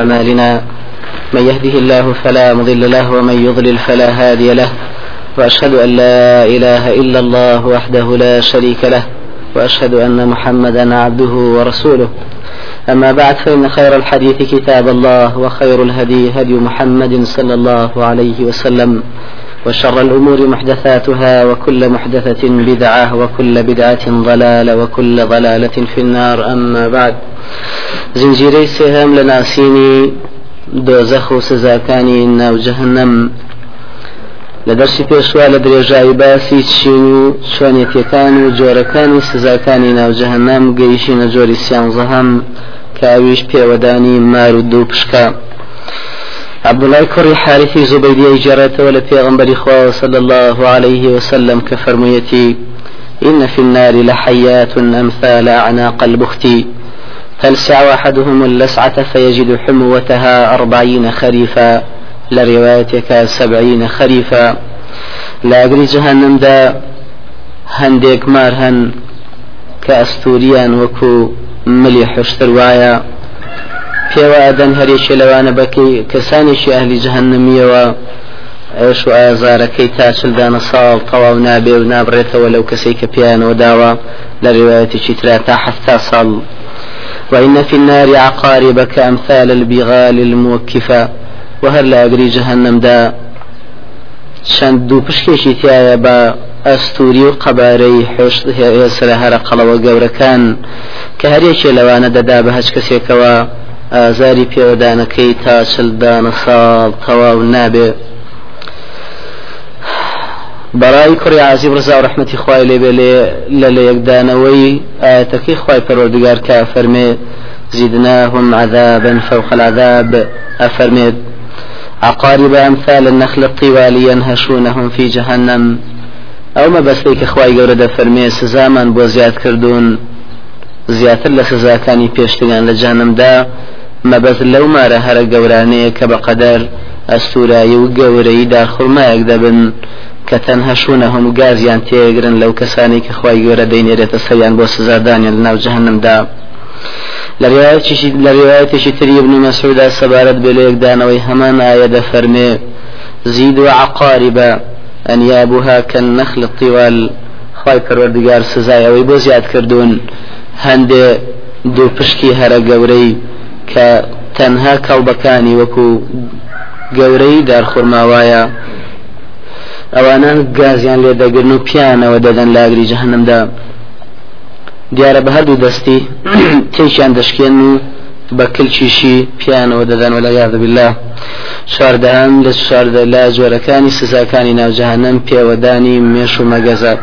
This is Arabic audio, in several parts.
أعمالنا. من يهده الله فلا مضل له ومن يضلل فلا هادي له. وأشهد أن لا إله إلا الله وحده لا شريك له وأشهد أن محمدا عبده ورسوله. أما بعد فإن خير الحديث كتاب الله وخير الهدي هدي محمد صلى الله عليه وسلم. وشر الأمور محدثاتها وكل محدثة بدعة وكل بدعة ضلالة وكل ضلالة في النار. أما بعد زنجيري سهام لناسيني دۆزەخ و سزاکانی ناو جەهنم لە دەرسی پێشوا لە درێژایی باسی چین و چۆنێتیەکان و جۆرەکانی سزاکانی ناو جەهنم گەیشینە جۆری سیانزەهەم کاویش پێوەدانی مار و دوو پشکە عبدالله كري حارثي زبيدي جرت ولا في خوا صلى الله عليه وسلم كفرميتي إن في النار لحيات أمثال أعناق البخت. فلسع أحدهم اللسعة فيجد حموتها أربعين خريفا لروايتك سبعين خريفا. لا أجري جهنم دا هنديك مارهن كأستوريان وكو مليح اشتروايا پێوە ئەدەن هەرێکی لەوانە بەکەی کەسانێکی ئەهلی جەهنمیەوە ئەوش و ئازارەکەی تاچلدانە ساڵ تەواو نابێ و نابڕێتەوە لەو کەسەی کە پیانەوە داوە لە ڕێوایەتێکی ترا تا حستا ساڵ وإن في النار عقارب كأمثال البغال الموكفة وهر لا أجري جهنم دا. چەند دوو پشکێکی تایە بە ئەستوری و قەبارەی حشت سرە هەرە قەڵەوە گەورەکان کە هەرێکی لەوانە دەدا بە هەچ کەسێکەوە ئازاری پێوەدانەکەی تا چلدانە ساڵ تەواو نابێ. بەڕای کوڕی عزیب ڕزا و ڕحمەتی خوای لێبێ لە لە یەکدانەوەی ئاەتەکەی خوای پەرۆردگار کە فەرمێ زدناهم عذابا فوق العذاب أفرميت عقارب أمثال النخل الطوال ينهشونهم في جهنم. أو ما بس ليك خواي قورد فرمي سزامان بو زياد كردون زیاتر لە سزاکانی پێشتگان لە مەبەز لەو مارە هەرە گەورانەیە کە بە قەدەر ئەستورایی و گەورەی داخڕمایەک دەبن کە تەنها شوونە هەموو گازیان تێگرن لەو کەسانی کە خی گەورە دەینێرێتە سەیان بۆ سزادانیان لە ناو جەهنمدا. لە ڕواەتێکی تری ابن مەسعودا سەبارەت بێ لە یەکدانەوەی هەمان ئاە دەفەرمێ زید و عقاربە ئەنیابووها کە نەخل الطیوال خی پەروەردگار سزایەوەی بۆ زیاد کردوون هەندێ دوو پشکی هەرە گەورەی کە تەنها کەڵبەکانی وەکو گەورەی دارخورماوایە ئەوانان گازیان لێ دەگرن و پیانەوە دەدەن لاگری جەهنمدا دیارە بە هەردوو دەستی تێکیان دەشکێن و بە کلچیشی پیانەوە دەدەن ولا یاد بالله. چواردەهان لە چواردە لا جۆرەکانی سزاکانی ناوجهانم پێوەدانی مێش و مەگەزە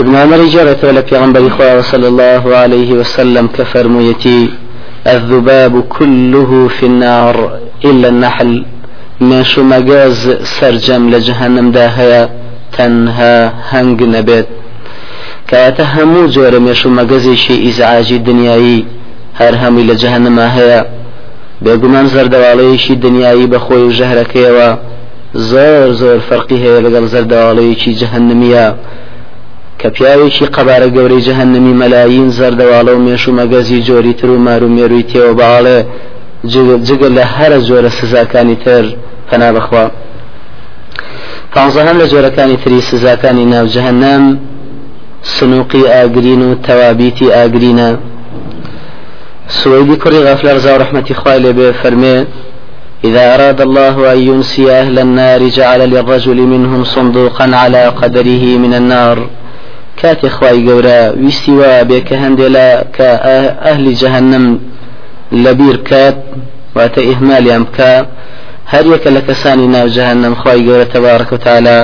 ابن عمر جرت ولا پیغمبر خواه صلى الله عليه وسلم كفرميتي الذباب كله في النار إلا النحل. من شو مجاز سرجم لجهنم داهيا تنها هنگ نبت كاته همو جور مشو مجازي إزعاجي دنياي هر همي لجهنم هيا بێگومان زەردەواڵەیەکی دنیایی بەخۆی و ژەهرەکەیەوە زۆر زۆر فەرقی هەیە لەگەڵ زەردەواڵەیەکی جەهنمیە کە پیاوێکی قەبارە گەورەی جەهنمی مەلاین زەردەواڵە و مێش و مەگەزی جۆری تر و مار و مێروی تێوە باڵێ جگە لە هەرە جۆرە سزاکانی تر پەنا بخوا پانزەهەم لە جۆرەکانی تری سزاکانی ناو جەهنم سنووقی ئاگرین و تەوابیتی ئاگرینە. سويدي كري غفلر زاو رحمة خوالي لبي فرمي إذا أراد الله أن ينسي أهل النار جعل للرجل منهم صندوقا على قدره من النار. بێ کە هەندێ لە کە ئەهلی جەهنم لەبیر کات واتە ئیهمالیان بکە هەر یەکە لە کەسانی ناو جەهنم خوای گەورە تەبارەک و تاالە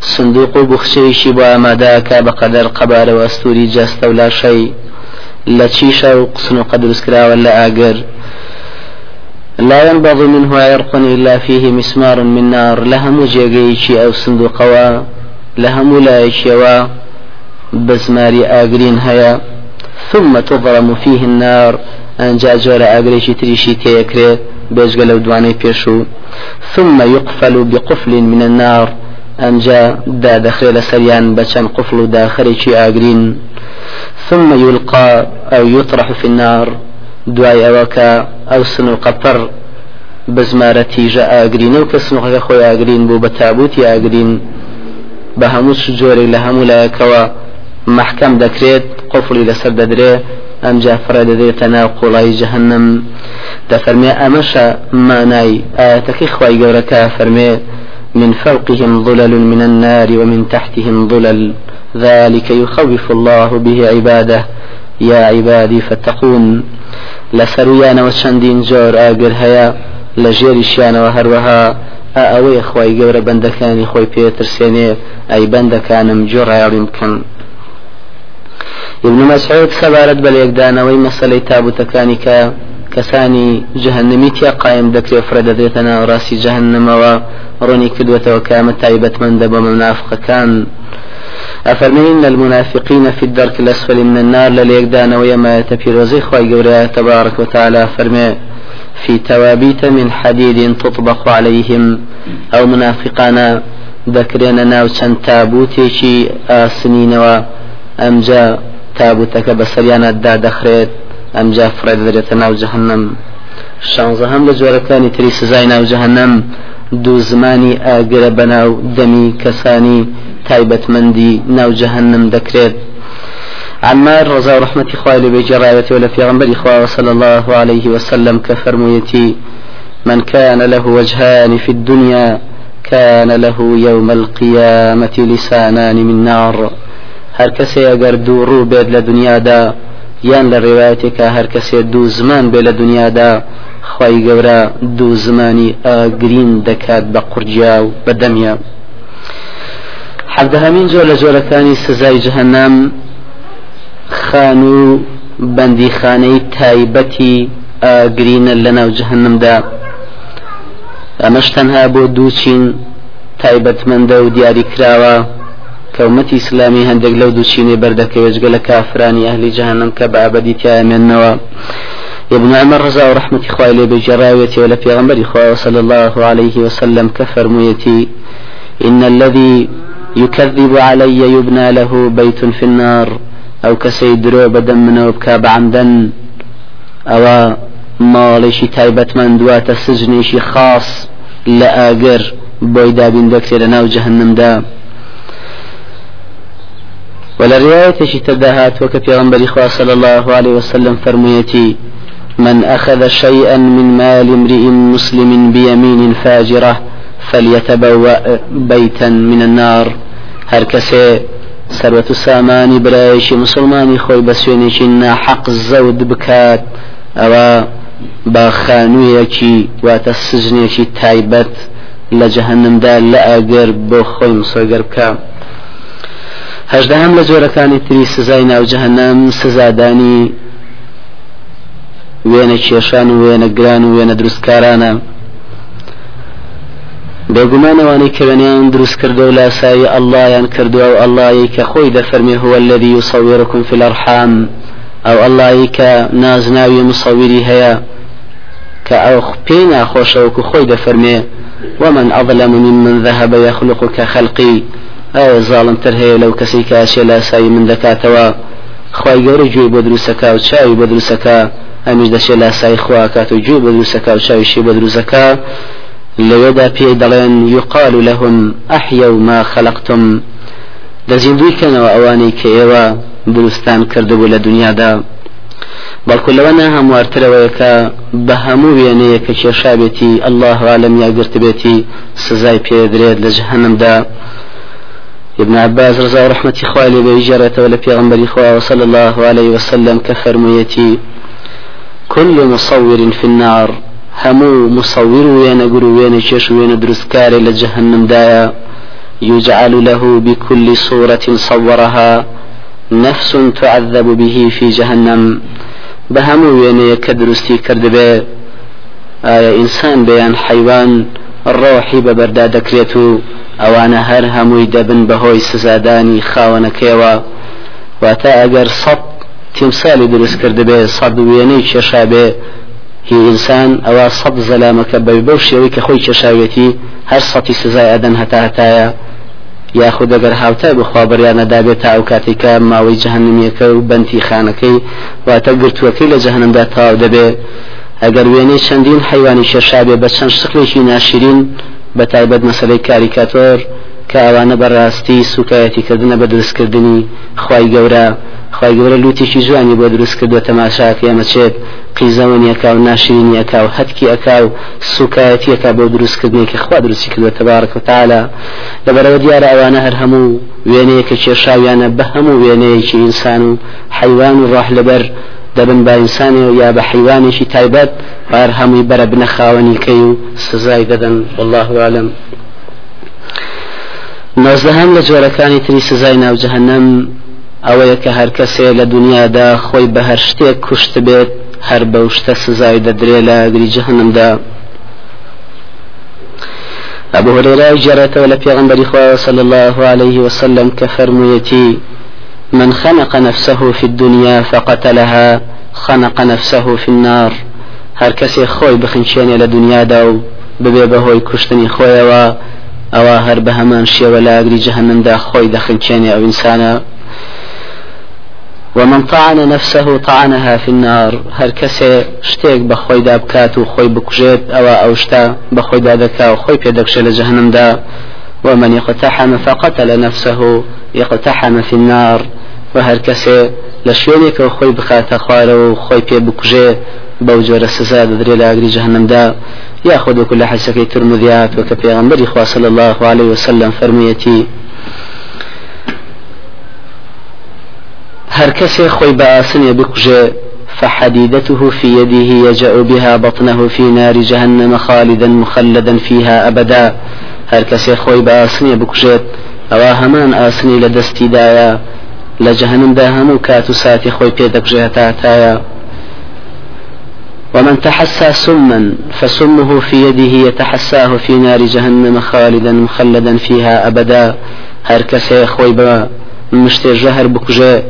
سندوق و بخشەیشی بۆ ئاماداکە بە قەدەر قەبارەوە ئەستوری جەستە و لاشەی لە چیشە و قسن و قەدروستکراوە لە ئاگەر لا ينبض منه عرق إلا فيه مسمار من نار لهم جيجيشي أو صندوقوا لهم لا يشيوا بزماري آقرين هيا ثم تضرم فيه النار. أنجا جور آقريشي تريشي تيكري بيجغل ودواني بيشو ثم يقفل بقفل من النار. أنجا دا دخل سريان بچن قفل داخريشي آقرين ثم يلقى أو يطرح في النار. دوای ئەوە کە ئەو سن و قەپەر بزمارە تیژە ئاگرینە و کە سنوقەکە خۆی ئاگرین بوو بە تابوتی ئاگرین. هەموو لایەکەوە محکەم دەکرێت قفڵی لەسەر دەدرێ ئەم جافرە دەدرێتە ناو قوڵایی جەهنم. دەفەرمێ ئەمەشە مانای ئاەتەکەی خی گەورەکە فەرمێ من فوقهم ظلل من النار ومن تحتهم ظلل. ذلك يخوف الله به عباده. يا عبادي فاتقون لسرويان وشندين جور آقر هيا لجيرشيان وهروها ئەوەی خی گەورە بەندەکانی خۆی پێترسێنێ ئەی بەندەکانم جۆڕایڵیم بکەن. ابن مسعود خبارت بە لێکدانەوەی مەسلەی تابوتەکانی کە کەسانی جهنمی تیا قایم دەکرێت فرە دەدرێتە ناوڕاستی جهنمەوە ڕۆنی کردوێتەوە کامە تایبەتمەندە بە منافقەکان أفرمين المنافقين في الدرك الأسفل من النار لليك دانا ويما يتبيروزي خواهي قوريا تبارك وتعالى. فرمي في توابيت من حديد تطبق عليهم أو منافقانا ذكرنا ناو چەند تابوتێکی ئاسنینەوە ئەمجا تابوتەکە بەسەریانەتدا دەخرێت ئەمجا فرە دەرێتە ناو جەهنم شانزەهەم لە جۆرەکانی تری سزای ناو جەهنم دوو زمانی ئاگرە بەناو دەمی کەسانی تایبەتمەندی ناو جەهنم دەکرێت عمار رضا ورحمة خوالي بجرايته ولا في غنبري خواه صلى الله عليه وسلم كفرميتي من كان له وجهان في الدنيا كان له يوم القيامة لسانان من نار. هر کەسێ ئەگەر دوو ڕوو بێت لە دنیادا یان لە ڕێوایەتێکە هەر کەسێ دوو زمان بێ لە دنیادا خی گەورە دوو زمانی ئاگرین دەکات بە قورجیا و بە دەمیا حەبدەهامین زۆر لە جۆرەکانی سزای جهنم خان و بەندیخانەی تایبەتی ئاگرینە لە ناو جهنمدا ئەمەش تەنها بۆ دووچین تایبەتمەندە و دیاری کراوە كومتي إسلامي هندق لو دوشيني بردك يجقل كافراني أهل جهنم كبابدي تامنوا ابن عمر رضا ورحمة إخوائي بجراويتي ولا في غنبري صلى الله عليه وسلم كفر ميتي إن الذي يكذب علي يبنى له بيت في النار أو كسيدرو بدم منه بكاب عمدا أو ماڵێکی تایبەتمەند دواتە سزنێکی خاص لە ئاگەر بۆی دابین دەکرێت لە ناو جەهنمدا. ولا رواية تدهات وكفي غنبري صلى الله عليه وسلم فرميتي من أخذ شيئا من مال امرئ مسلم بيمين فاجرة فليتبوأ بيتا من النار. هركسي سروة ساماني برايش مسلماني خوي بسوينيش حق الزود بكات أو باخانويكي واتسجنيكي تايبت لجهنم دا لأقر بو خوي مصغر بكات هەژدەهم لە جۆرەکانی تری سزای جەهنەم سزادانی وێنە کێشان و وێنە گران و وێنە دروستکارانە. بێگومانەوانی کەوێنیان دروست کردو و لاسایی ئەللایان کردووە و ئەللایی کە خۆی دەفەرمی هو الذي يصوركم في الأرحام. أو ئەللایی کە نازناوی مصوری هەیە کە ئەو پێی ناخۆشەوەکو خۆی دەفەرمێ ومن أظلم ممن ذهب يخلق كخلقي ئایا زاڵمتر هەیە لەو کەسی کاشێ لاسایی من دەکاتەوە. خی گەورە گوێ بۆ دروستەکە و چاوی بۆ دروستەکە ئەمیش دەچێت لاسایی خواکات و گوێ بە دروستەکە و چاویشی بە دروستەکە لەوێدا پێی دەڵێن یقال لەهم ئەحیا و ما خەلقتم دەزیندویکەنەوە ئەوانەی کە ئێوە دروستان کردبوو لە دنیادا. بەڵکو لەوە نە هەموارترەوەی کە بە هەموو وێنەیە کە کێشابێتی الله عالم یاگررت بێتی سزای پێدرێت لە جهنمدا ابن عباس رضا ورحمة إخوالي بإجارة ولا في غنبري صلى الله عليه وسلم كفرميتي كل مصور في النار همو مصور وين أقول وين شيش وين درسكار لجهنم دايا. يجعل له بكل صورة صورها. نفس تعذب به في جهنم. بهمو وين يكدرستي كردبه آية إنسان بيان حيوان الروحي ببرداد كريتو. ئەوانە هەر هەمووی دەبن بەهۆی سزادانی خاوەنەکەیەوە. واتە ئەگەر سەد تیمسالی دروست کرد بێ سەد وێنەی کێشا بێ هی ئینسان ئەوە سەد زەلامەکە بە بەو شێوەی کە خۆی کێشاوێتی هەر سەتی سزای ئەدەن هەتا هەتایە. یاخود ئەگەر هاوتای بخوا بڕیانە دابێت تا ئەو کاتێکە ماوەی جەهنمیەکە و بەنتی خانەکەی واتە گرتووەکەی لە جەهنمدا تەواو دەبێت ئەگەر وێنەی چەندین حیوانی شێشابێ بە چەند شقلێکی ناشرین بە تایبەت مەسلەی کاریکاتۆر کە ئەوانە بەڕاستی سوکایەتیکردنە بە دروستکردنی خی گەورە. خی گەورە لوتێکی جوانی بۆ دروست کردووە تەماشاکە ئەمەچێت قیزەوەنیەکە و ناشرینیەکە و هەتکی ئەکا و سوکایەتیەکە بۆ دروستکردنی کە خوا دروستی کردوە تەبارک و تاالە لەبەرەوە دیارە ئەوانە هەر هەموو وێنەیەکە کێشاویانە بە هەموو وێنەیەکی ئینسان و حیوان و ڕاح لەبەر دەبن با ئینسانی و یا بە حیوانێکی تایبەت بار هەمووی بەرە بنە خاوەنیکەی و سزای دەدەن. والله أعلم نۆزدەهەم لە جۆرەکانی تری سزای ناو جەهنەم ئەوەیە کە هەر کەسێ لە دنیادا خۆی بە هەر شتێک کوشت بێت هەر بە شتە سزای دەدرێ لە ئەگری جەهنمدا أبو هريرة جرت ولا في صلى الله عليه وسلم كفرميتي من خنق نفسه في الدنيا فقتلها خنق نفسه في النار. هر کسی خوی بخنچێنێ لە دنیادا و ببێ بەهۆی کوشتنی خۆیەوە ئەوە هەر بە هەمان شێوە لە ئاگری جەهنمدا خۆی دەخنچێنێ ئەو ئینسانە ومن طعن نفسه طعنها في النار. هر كسي شتيك بخوي دابكات وخوي بكجيت أو اوشتا بخوي دادكا وخوي بيدكش لجهنم دا. ومن يقتحم فقتل نفسه يقتحم في النار. وهر كسي لشوينك وخوي بخات خوار وخوي بي بكجي بوجور السزا دري لاغري جهنم دا ياخذ كل حسكي ترمذيات وكبيغمبر صلى الله عليه وسلم فرميتي هر كسي خوي باسن بكجي فحديدته في يده يجأ بها بطنه في نار جهنم خالدا مخلدا فيها أبدا. هر كسي خوي باسن بكجيت أو همان آسني لدستي دايا لجهنم دا همو كاتو ساتي خوي بيدك جهتا ومن تحسى سما فسمه في يده يتحساه في نار جهنم خالدا مخلدا فيها أبدا. هر كسي خوي با مشتي جهر بكجي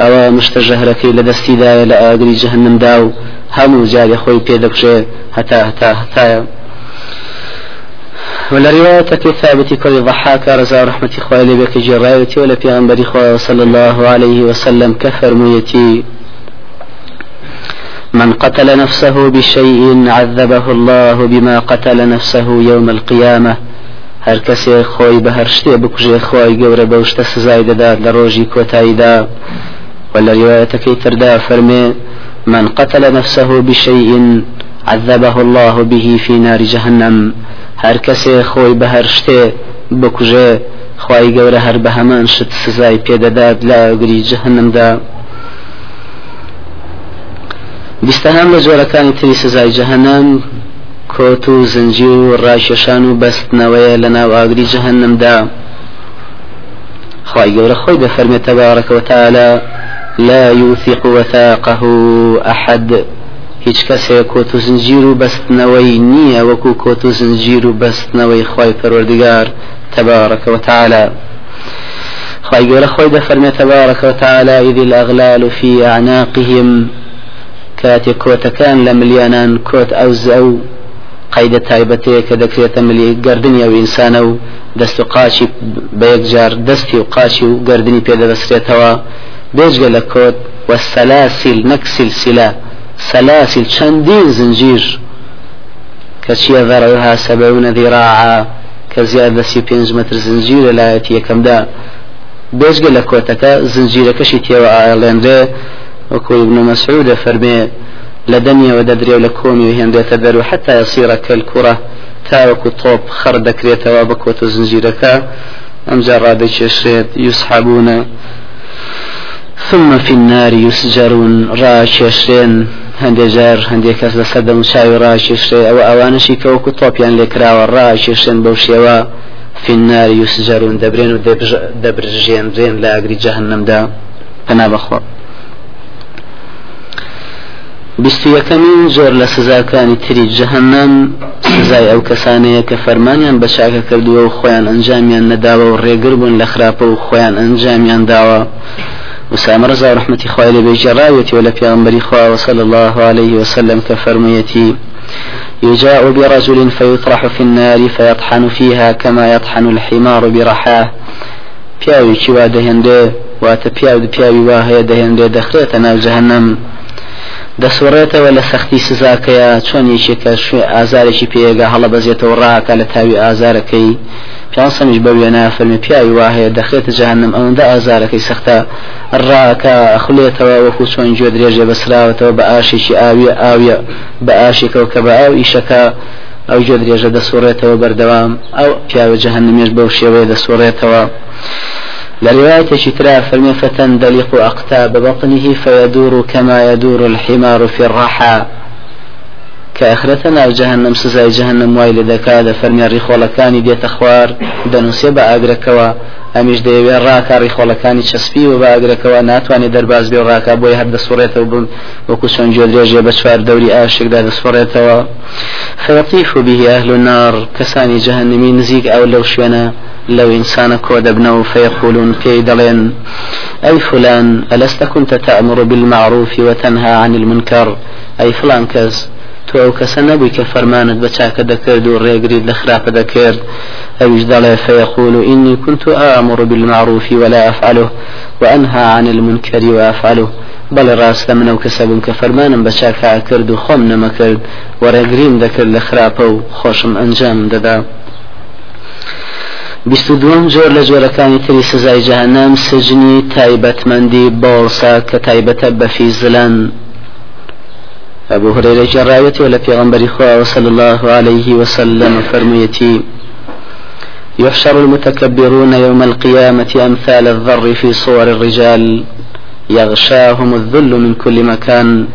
ئەوە مشتە ژەهرەکەی لە دەستیدایە لە ئاگری جەهنمدا و هەموو جارێ خۆی پێدەکشێ هەتا هەتا هەتایە. ولا رواية ثابت كل ضحاك رزا رحمة خوالي بك جرايتي ولا في أنبري صلى الله عليه وسلم كفر ميتي. من قتل نفسه بشيء عذبه الله بما قتل نفسه يوم القيامة. هر کسی خوی به هر شتی بکجه خوی گوره بوشت سزای داد لروجی کوتایدا ولا روايتك تردى فرمي من قتل نفسه بشيء عذبه الله به في نار جهنم. هر کسی خوی به هر شته بکوژه خوای گەورە هەر بە هەمان شت سزای پێدەدات لە گری جەهنم دا بیستەهام لە جۆرەکانی تری سزای جەهنم کۆت و زنجیر و ڕاشێشان و بەستنەوەیە لە ناو ئاگری جەهنمدا. خوای گەورە خۆی دەفەرمێتە بارەکەوە تاالە لا يوثق وثاقه أحد. هیچ کەسێ کۆت و زنجیر و بەستنەوەی نییە وەکو کۆت و زنجیر و بەستنەوەی خی پەروەردگار تبارك وتعالى خی گەورە خۆی دەفەرمێ تبارك وتعالى إذ الأغلال في أعناقهم. کاتێک کۆتەکان لە ملیانان کۆت ئەو زەو قەیدە تایبەتەیە کە دەکرێتە ملی گردنی ئەو ئینسانە و دەست و قاچی بە یەکجار دەستی و قاچی و گردنی پێدەدەسترێتەوە بێجگە لە کۆت والسلاسل نەک سلسلة سلاسل چەندین زنجیر. كشيء ذرعها سبعون ذراعا كزيادة سي بينج متر زنجير لا يكمدا بيجي لكوتك زنجير كشي تيوا آيلاندي وكو ابن مسعود فرمي لدنيا وددري ولكومي وهي تدر حتى يصير كالكرة تاوك طوب خردك ريتوابك وتزنجيرك أم جرادك يسحبون ثم في النار يسجرون راششين هەندێک جار هەندێک کەس لە سەردەم چاوی ڕاشێشتێ ئەوە ئەوانشی کەوەکو تۆپیان لێکراوە ڕاشێشتن بەو شێوە. فینار یوسجارون دەبرێن و دەبرژێنرێن لە ئاگری جەهنمدا پنا بەخۆ بیست یەکەمین زۆر لە سزاکانی تری جەهنم سزای ئەو کەسانەیە کە فەرمانیان بە چاکە کردووە و خۆیان ئەنجامیان نەداوە و ڕێگر بوون لە خراپە و خۆیان ئەنجامیان داوە. وسام رضا رحمة خوالي بيجراويتي ولا في أنبري وصلى الله عليه وسلم كفرميتي. يجاء برجل فيطرح في النار فيطحن فيها كما يطحن الحمار برحاه. پیاوێکی وا دەهێندێ واتە پیاو پیاوی وا هەیە دەهێندێ دەخرێتە دەسوڕێتەوە لە سەختی سزاکەیە چۆن یەکێکە شوێ ئازارێکی پێگە هەڵە بەزێتەوە ڕاکە لە تاوی ئازارەکەی. پیانسەمیش بە وێنە فەرمی پیاوی وهەیە دەخرێتە جەهنم ئەوەندە ئازارەکەی سەختە ڕاکە ئەخولێتەوە وەکو چۆن گوێ درێژێ بەسراوەتەوە بە ئاشێکی ئاویە ئاویە بە ئاشێکەوە کە بە ئاو ئیشەکە ئەو گوێ درێژە دەسوڕێتەوە بەردەوام. ئەو پیاوە جەهنمێش بەو شێوەیە دەسوڕێتەوە. لرواية شترا فرمي فتندلق أقتاب بطنه فيدور كما يدور الحمار في الرحى كأخرتنا جهنم سزاي جهنم وايل دكاد فرمي الرخولكاني ديت أخوار دنوسي بأقركوا ئەمیش دەیەوێت ڕاکە ڕیخۆڵەکانی چەسپی و باگرەکەەوە ناتوانێت دەرباز بێ ڕاکە بۆی هەر دەسوڕێتەوە بوون وەکو چۆن جۆ درێژێ بە چوار دەوری ئاشکدا دەسوڕێتەوە. فيطيف به أهل النار كساني جهنمي نزيق أو لو شونا لو إنسان كود ابنه فيقولون في دلين أي فلان ألست كنت تأمر بالمعروف وتنهى عن المنكر؟ أي فلان كز تو ئەو کەسە نەبووی کە فەرمانت بە چاکە دەکرد و ڕێگریت لە خراپە كنت آمر بالمعروف ولا أفعله وأنهى عن المنكر وأفعله. بەڵێ ڕاستە منە و کەسە بووم کە فەرمانم بە چاکە کرد و خۆم نەمەکرد وەڕێگریم دەکرد بیست و دوم جۆر لە جۆرەکانی تری سزای جەهەنەم سجنی تایبەتمەندی بۆڵسا کە تایبەتە بەفی زلان. أبو هريرة جرايته ولا في غنبري صلى الله عليه وسلم فرميتي يحشر المتكبرون يوم القيامة أمثال الذر في صور الرجال يغشاهم الذل من كل مكان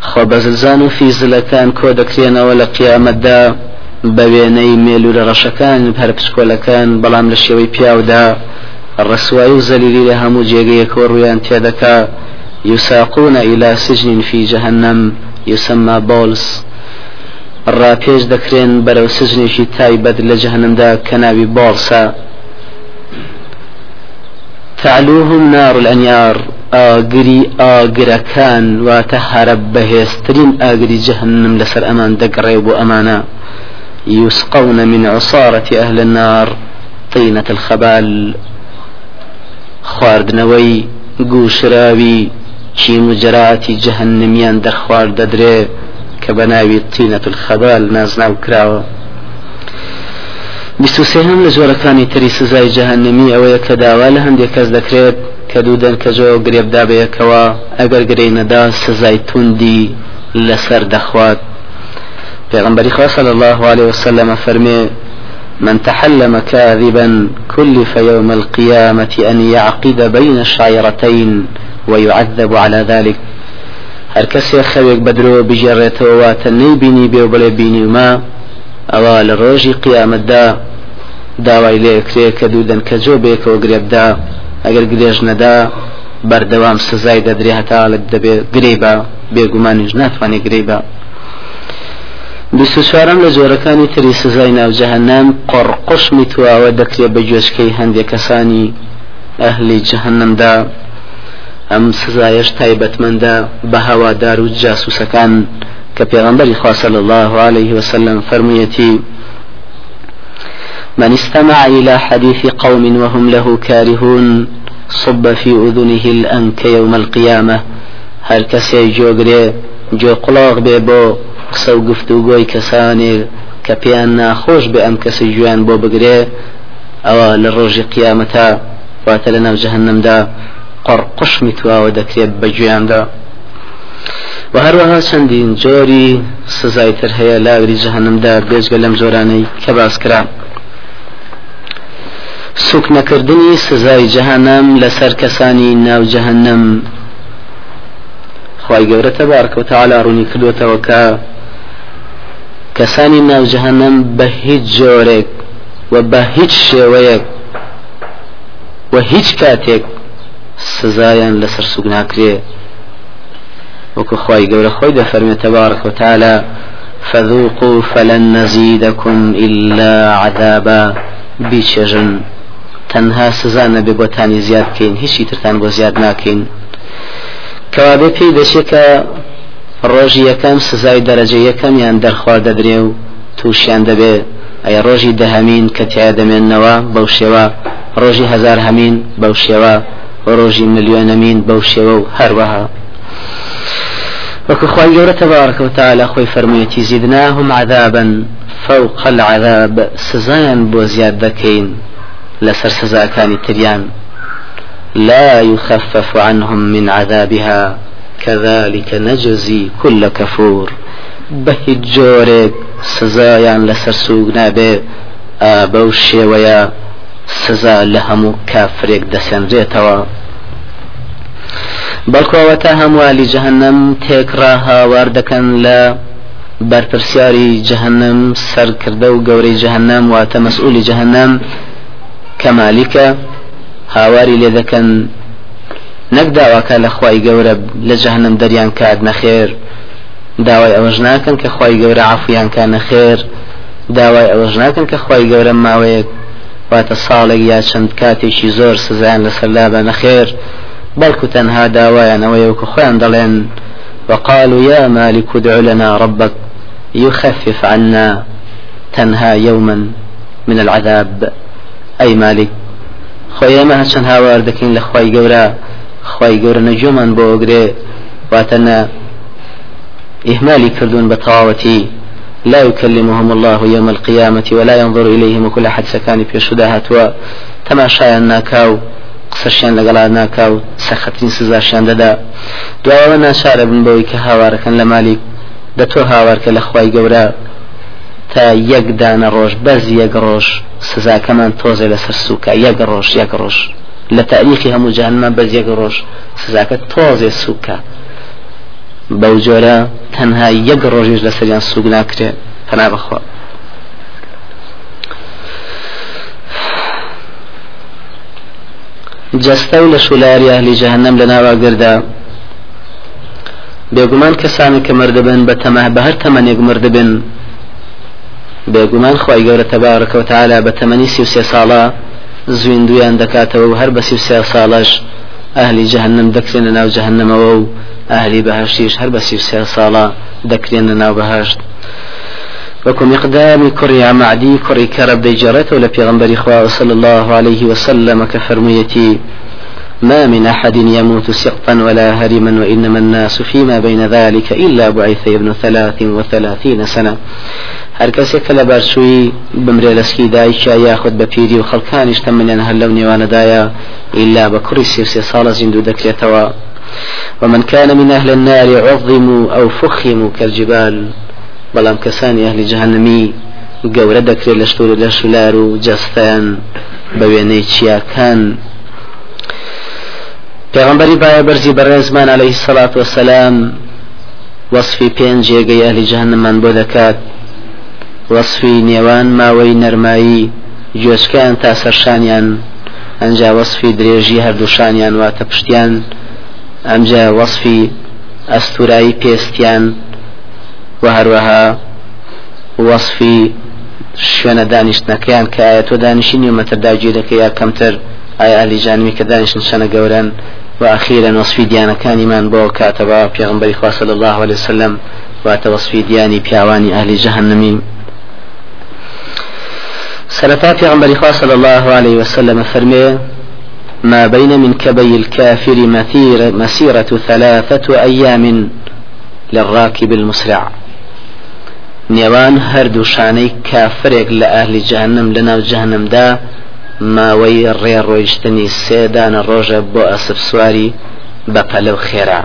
خب زلزان في زلكان كودكرين ولا قيامة دا بەوێنەی مێل و لە ڕەشەکان هەر پچکۆلەکان بەڵام لە شێوەی پیاودا ڕسوایی و زەلیلی لە هەموو جێگەیەکەوە ڕویان تێدەکا. يساقون إلى سجن في جهنم يسمى بولس ڕاپێش دەکرێن بەرەو سژنێکی تایبەت لە جەهنمدا کەناوی بۆڵسا تعلوهم نار الأنيار ئاگری ئاگرەکان واتە هەرە بەهێزترین ئاگری جەهنم لەسەر ئەمان دەگەڕێ بۆ ئەمانە. يسقون من عصارة أهل النار. طينة الخبال خواردنەوەی گوشراوی چین و جراعتی جەهنمیان دەرخوار دەدرێ کە بە ناوی تینەت الخەبال نازناو کراوە بیستوسێهم لە جۆرەکانی تری سزای جەهنمی ئەوەیە کە داوا لە هەندێک کەس دەکرێت کە دوودەن کە جۆ گرێبدا بەیەکەوە ئەگەر گرەی نەدا سزای پیغمبر صلى الله عليه وسلم فرمي من تحلم كاذبا كلف يوم القيامة أن يعقد بين الشعيرتين ويعذب على ذلك هەر کەسێ خەوێک بەدرۆ بژێڕێتەوە واتە نەیبینی بێ بڵێ بینیما ئەوە لە ڕۆژی قیامەتدا داوای لێکرێ کە دوودەن کە جۆ بێکەوە گرێبدا ئەگەر گرێژ نەدا بەردەوام سزای دەدرێ هەتاڵک دەبێت گرێبە بێگومانیش ناتوانێت گرێبە دوست چوارم لە جۆرەکانی تری سزای ناوجەهنم قڕقشمی تواوە دەکرێت بە گوێشکەی هەندێک کەسانی ئەهلی جەهنمدا ئەم سزایش تایبەتمەندە بە هەوادار و جاسوسەکان کە پێغمبەری خواصل الله عليه وسلم فرميتي من استمع إلى حديث قوم وهم له كارهون صب في أذنه الأنك يوم القيامة. هل كسي جوغري جو قلاغ بيبو قسە و گفتوگۆی کەسانێ کە پێیان ناخۆش بێ ئەم کەسی جویان بۆ بگرێ ئەوە لە ڕۆژی قیامەتە واتە لە ناو جەهنمدا قڕقشمی تواوە دەکرێت بە گویاندا و هەروەها چەندین جۆری سزای تر هەیە لاوری جەهنمدا بێژگە لەم جۆرانەی کە باس کرا. سوک نەکردنی سزای جەهنم لەسەر کەسانی ناو جەهنم خی گەورە تەبارکە و تەعالا ڕوونی کردوتەوە کە کەسانی ناو جەهنم بە هیچ جۆرێک و بە هیچ شێوەیەک و هیچ کاتێک سزایان لەسەر سوگ ناکرێ وەکو خی گەورە خۆی دەفەرمێت تبارك وتعالى فذوقوا فلن نزيدكم إلا عذابا. بيشجن تەنها سزا نەبێ بۆتانی زیاد بکەین هیچی ترتان بۆ زیاد ناکەین کەوابێ پێی دەچێت کە ڕۆژی یەکەم سزای دەرەجە یەکەمیان دەرخوا دەدرێ و تووشیان دەبێ. ئەی ڕۆژی دەهەمین کە تیا دەمێننەوە بەو شێوە ڕۆژی هزار هەمین بەو شێوە ڕۆژی ملیۆنەمین بەو شێوە و هەروەها. وەکو خی گەورە تبارك وتعالى خوي فرميتي زدناهم عذابا فوق العذاب سزایان بۆ زیاد دەکەین لەسەر سزاکانی تریان. لا يخفف عنهم من عذابها. كذلك نجزي كل كفور. بەهی جۆرێک سزایان لەسەر سوگ نابێ بەو شێوەیە سزا لە هەموو کافرێک دەسێنرێتەوە بەڵکۆوەتە هەموالی جەهنم تێکرا هاوار دەکەن لە بەرپرسیاری جەهنم سەرکردە و گەورەی جەهنم واتە مەسئولی جەهنم کەمالیکە هاواری لێ نەک داواکە لە خی گەورە لە جەهنم دەریان کات نەخێر. داوای ئەوەش ناکەن کە خی گەورە عفویان کا نەخێر. داوای ئەوەش ناکەن کە خی گەورە ماوەیەک. واتە ساڵێک یا چەند کاتێکی زۆر سزیان لەسەر لابە نەخێر. بەڵکو تەنها خۆیان دەڵێن. وقالوا يا مالك ادع لنا ربك. يخفف عنا تنها يوما من العذاب. أي مالك خويا ما هشان هاوار دكين لخواي قورا خواي قورا نجوما بوغري واتنا إهمالي كردون بطاوتي لا يكلمهم الله يوم القيامة ولا ينظر إليهم وكل أحد سكاني في شدهات وتماشايا ناكاو قسەشیان لەگەڵا ناکا و سەخەترین سزاشیان دەدا. دواوە ناشارە بن بەوەی کە هاوارەکەن لە مالی دە تۆ هاوارکە لە خی گەورە. تا یەک دانە ڕۆژ بەز یەک ڕۆژ سزاکەمان تۆزێ لەسەر سووکە. یەک ڕۆژ یەک ڕۆژ. لە تاریخی هەموو جانمان بەز یەک ڕۆژ سزاکە تۆزێ سووکە. بەو جۆرە تەنها یەک ڕۆژیش لەسەریان سوگ ناکرێ پنا بخوا جەستە و لە شولاری ئەهلی جەهنم لە ناواگردا بێگومان کەسانی کە مردبن بە تەمە بە هەر تەمەنێک مردبن بێگومان خی گەورە تەبارەکەوت تعالا بە تەمەنی سی سێ ساڵە زوێندویان دەکاتەوە و هەر بە سی سێ ساڵش ئەهلی جەهنم دەکرێنە ناو جەهنمەوە و ئەهلی بەهشتیش هەر بە سی سێ ساڵە دەکرێنە ناو بەهشت. وكم مقدام كري معدي كري كرب ديجرته ولا في خوا صلى الله عليه وسلم كفرميتي ما من أحد يموت سقطا ولا هرما وإنما الناس فيما بين ذلك إلا بعث ابن ثلاث وثلاثين سنة. هر کەسێک کە لە بارچووی بمرێ لەسکی دایکیا یاخود بە پیری و خەڵکانیش تەمەنیان هەر لەو نێوانەدایە إلا بكري سيرسي صالة زندو دەکرێتەوە ومن كان من أهل النار عظموا أو فخموا كالجبال بەڵام کەسانی ئەهلی جەهنمی گەورە دەکرێت لە شتور لە شولار و جەستیان بە وێنەی چیاکان پێغمبەری باە بەرزی بەڕێزمان عليه سەڵات وسلام وەصفی پێنج جێگەی ئەهلی جەهنمان بۆ دەکات وەصفی نێوان ماوەی نەرمایی گوێچکیان تا سەرشانیان ئەنجا وەصفی درێژی هەردووشانیان واتە پشتیان ئەمجا وەصفی ئەستورایی پێستیان و هەروەها وەصفی شوێنە دانیشتنەکەیان کە ئایا تۆ دانیشتنی و مەتەرداگیرەکە یا کەمتر ئایا ئەلی جانمی کە دانیشتن شەنە گەورن و ئەخیرا وەصفی دیانەکانیمان بۆ کاتەوە پێغمبەری خوا صلی الله عليه وسلم واتە وەصفی دیانی پیاوانی ئەهلی سرفا پیغمبر خوا صلى الله عليه وسلم فرمي ما بين من كبي الكافر مثير مسيرة ثلاثة أيام للراكب المسرع. نێوان هەردوو شانەی کافرێک لە ئاهلی جەهنم لە ناو جەهنمدا ماوەی ڕێڕۆیشتنی سێدانە ڕۆژە بۆ ئەسب سواری بە پەلەو خێرا.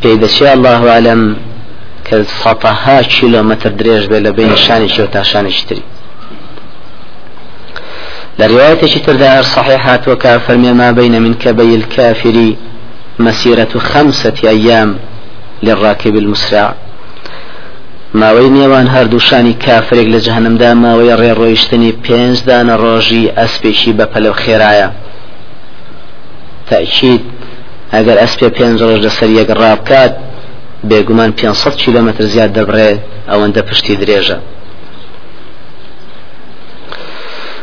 پێی دەچێ الله عالم کە سەها کیلۆمەتر درێژ بێ لە بین شانێکی و تا شانێکتری لە روايتي تردار صحيحات وكافر ما بين من كبي الكافر مسيرة خمسة أيام للراكب المسرع. ماوەی نێوان هەردووشانی کافرێک لە جەهنمدا ماوەی ڕێڕۆیشتنی پێنج دانە ڕۆژی ئەسپێکی بە پەلەو خێرایە. تاکیید ئەگەر ئەسپێ پێنج ڕۆژ لەسەر یەک ڕابکات بێگومان 500 کیلومتر زیاد دەبڕێ ئەوەندە پشتی درێژە.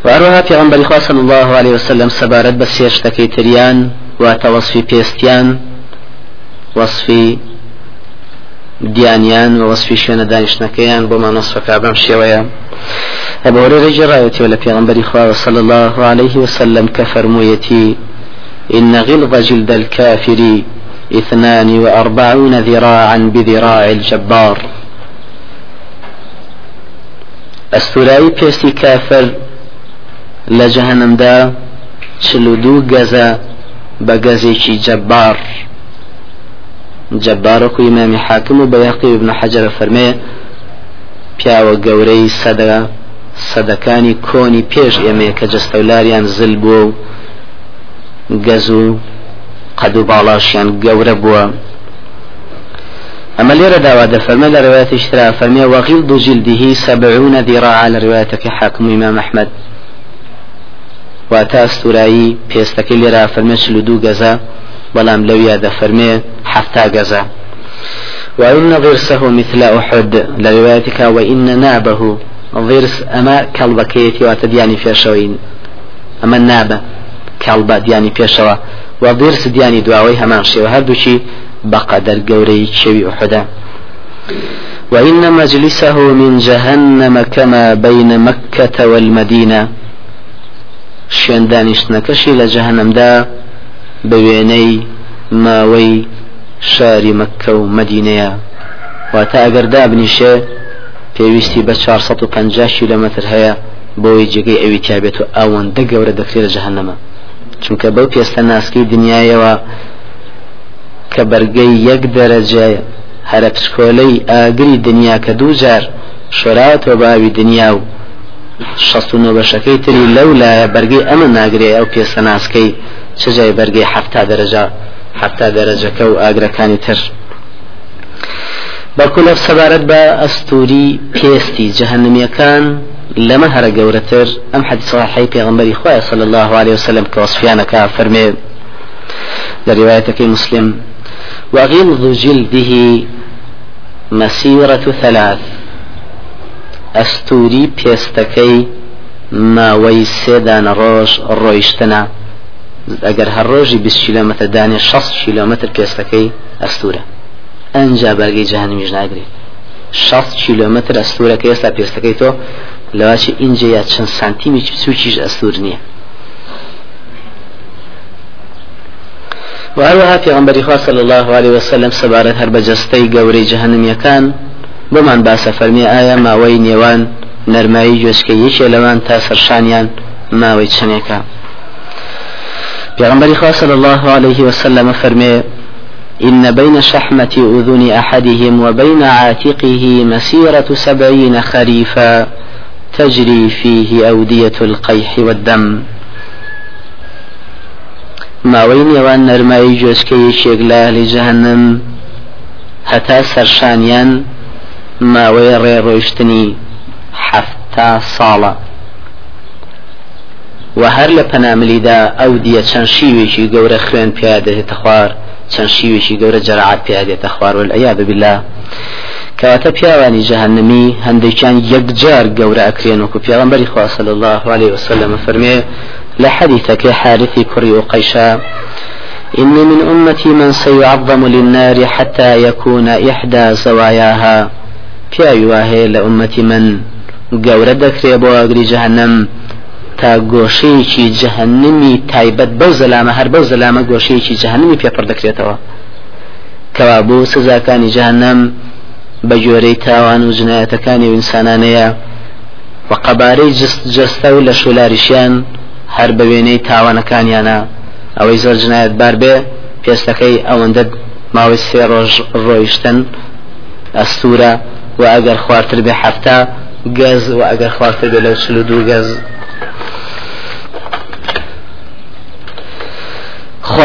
وهروها پیغمبر خوا صلی الله عليه وسلم سبارت بە سێشتەکەی تریان واتە وەصفی پێستیان وەصفی دیانیان و وەصفی شوێنە دانیشتەکەیان بۆمان نسفەکە بەم شێوەیە. ولا في غنبري صلى الله عليه وسلم كفرمويتي إن غلظ جلد الكافر اثنان وأربعون ذراعا بذراع الجبار. استولاي بيستي كافر لجهنم دا چلودو غزا بغزيكي جبار جبارك إمام حاكم بيقي ابن حجر فرمي پیاوە گەورەی سەدە سەدەکانی کۆنی پێش ئێمە کە جستەولاریان زل بووە و گەز و قەد و باڵاشیان گەورە بووە. أما ليرة دعوة فرمى لرواية اشتراء فرمى وغلظ جلده سبعون ذراعا لرواية حاكم إمام أحمد واتا استورایی پێستەکەی لێرا فەرمێ چلو دوو گەزە بەڵام لەو یادە فەرمێ حەفتا گەزە وإن ضرسه مثل أحد لروايتك وإن نابه ضرس أما كالبكيتي واتدياني في شوين أما النابة كالبا دياني في وضرس دياني دواوي همان شي وهردوشي بقدر قوري شوي أحدا. وإن مجلسه من جهنم كما بين مكة والمدينة. شوێن دانیشتنەکەشی لە جەهنمدا بە وێنەی ماوەی شاری مەکە و مەدینەیە واتە ئەگەر دابنیشێ پێویستی بە 450 کیلومتر هەیە بۆی جێگەی ئەوی تیابێت و ئەوەندە گەورە دەکرێت لە جەهنەمە چونکە بەو پێستە ناسکی دنیایەوە کە بەرگەی یەک دەرەجەیە هەرە پسکۆلەی ئاگری دنیا کە دوو جار شۆراوەتەوە باوی دنیا و شەست و نۆبەشەکەی تری لەو لایە بەرگەی ئەمە ناگرێ ئەو پێسە ناسکەی چجای بەرگەی هەفتا دەرەجە هەفتا دەرەجەکە و ئاگرەکانی تر. بەڵکو لەف سەبارەت بە ئەستوری پێستی جەهنمیەکان لەمە هەرە ئەم حەدیث صحیحی پێغمبەری خوای صلی الله عليه وسلم کە وصفیانەکە فەرمێ لروايتك مسلم. وغلظ جلده مسيرة ثلاث. ئەستوری پێستەکەی ماوەی سێدان ڕۆژ ڕۆیشتنە ئەگەر هەر ڕۆژی 20 کیلومتر دانێ 6 کیلومتر پێستەکەی ئەستورە ئەنجا بەرگەی جاهنمیش ناگرێت 6 کیلومتر ئەستورەکە ئێستا پێستەکەی تۆ لەواچی ئینجا یا چەند سانتیمی سوچیش ئەستور نییە. وهروها في غنبري صلى الله عليه وسلم سبارة هرب جستي قوري جهنم يكان بمان باسە فەرمی ئایا ماوەی نێوان نەرمایی گوێسکە یەکێ لەوان تا سەرشانیان ماوەی چنێکە. پیغمبر صلى الله عليه وسلم فرمي إن بين شحمة أذن أحدهم وبين عاتقه مسيرة سبعين خريفا تجري فيه أودية القيح والدم. ما وين يوان نرماي جوسكي شيغلا لجهنم هتا سرشانيان ماوەی ڕێڕۆیشتنی حەفتا ساڵە و هەر لە پەناملیدا ئەو دیە چەند شیوێکی گەورە خوێن پیادێتە خوار چەند شیوێکی گەورە جەرعات پیادێتە خوارول ئەیا ببیلا کەواتە پیاوانی جەهنمی هەندێکیان یەکجار گەورە ئەکرێن وکو پیاغمبەری خوا صلی الله عليه وسلم فەرمێ لە حەدیثەکەی حارثی کوڕی و قەیشا إن من أمتي من سيعظم للنار حتى يكون إحدى زواياها. واهەیە لە ئومەتی من گەورە دەکرێ بۆ ئەگری جەهنم. تا گۆشەیەکی جەهنمی تایبەت بەو زەلامە هەر بەو زەلامە گۆشەیەکی جەهنمی پێپڕ دەکرێتەوە کەوا بۆ سزاکانی جەهنم بە جۆرەی تاوان و جنایەتەکانی و ئینسانانەیە. و قەبارەی جستە و لە شولاریشیان هەر بە وێنەی تاوانەکانیانە. ئەوەی زۆر جنایەت بار بێ پێستەکەی ئەوەندە ماوەی سێ ڕۆژ ڕۆیشتن ئەستورە و ئەگەر خوارتر بێ حەفتا گەز و ئەگەر خوارتر بێ لەو چلو دوو گەز.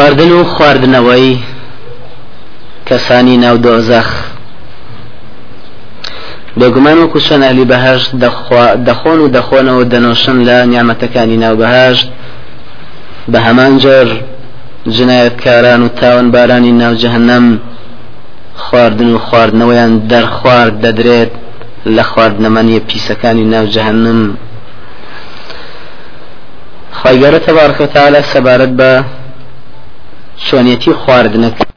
خواردن و خواردنەوەی کەسانی ناو دۆزەخ. بێگومان وەکو چۆن ئەلی بەهشت دەخۆن و دەخۆنەوە دەنۆشن لە نیامەتەکانی ناو بەهشت. بە هەمان جۆر جنایەتکاران و تاوان بارانی ناو جەهنەم خواردن و خواردنەوەیان دەرخوارد دەدرێت لە خواردنەمەنیە پیسەکانی ناو جەهنم خۆیگەرە تەبارکە تاالە سەبارەت بە چۆنیەتی خواردنەکە.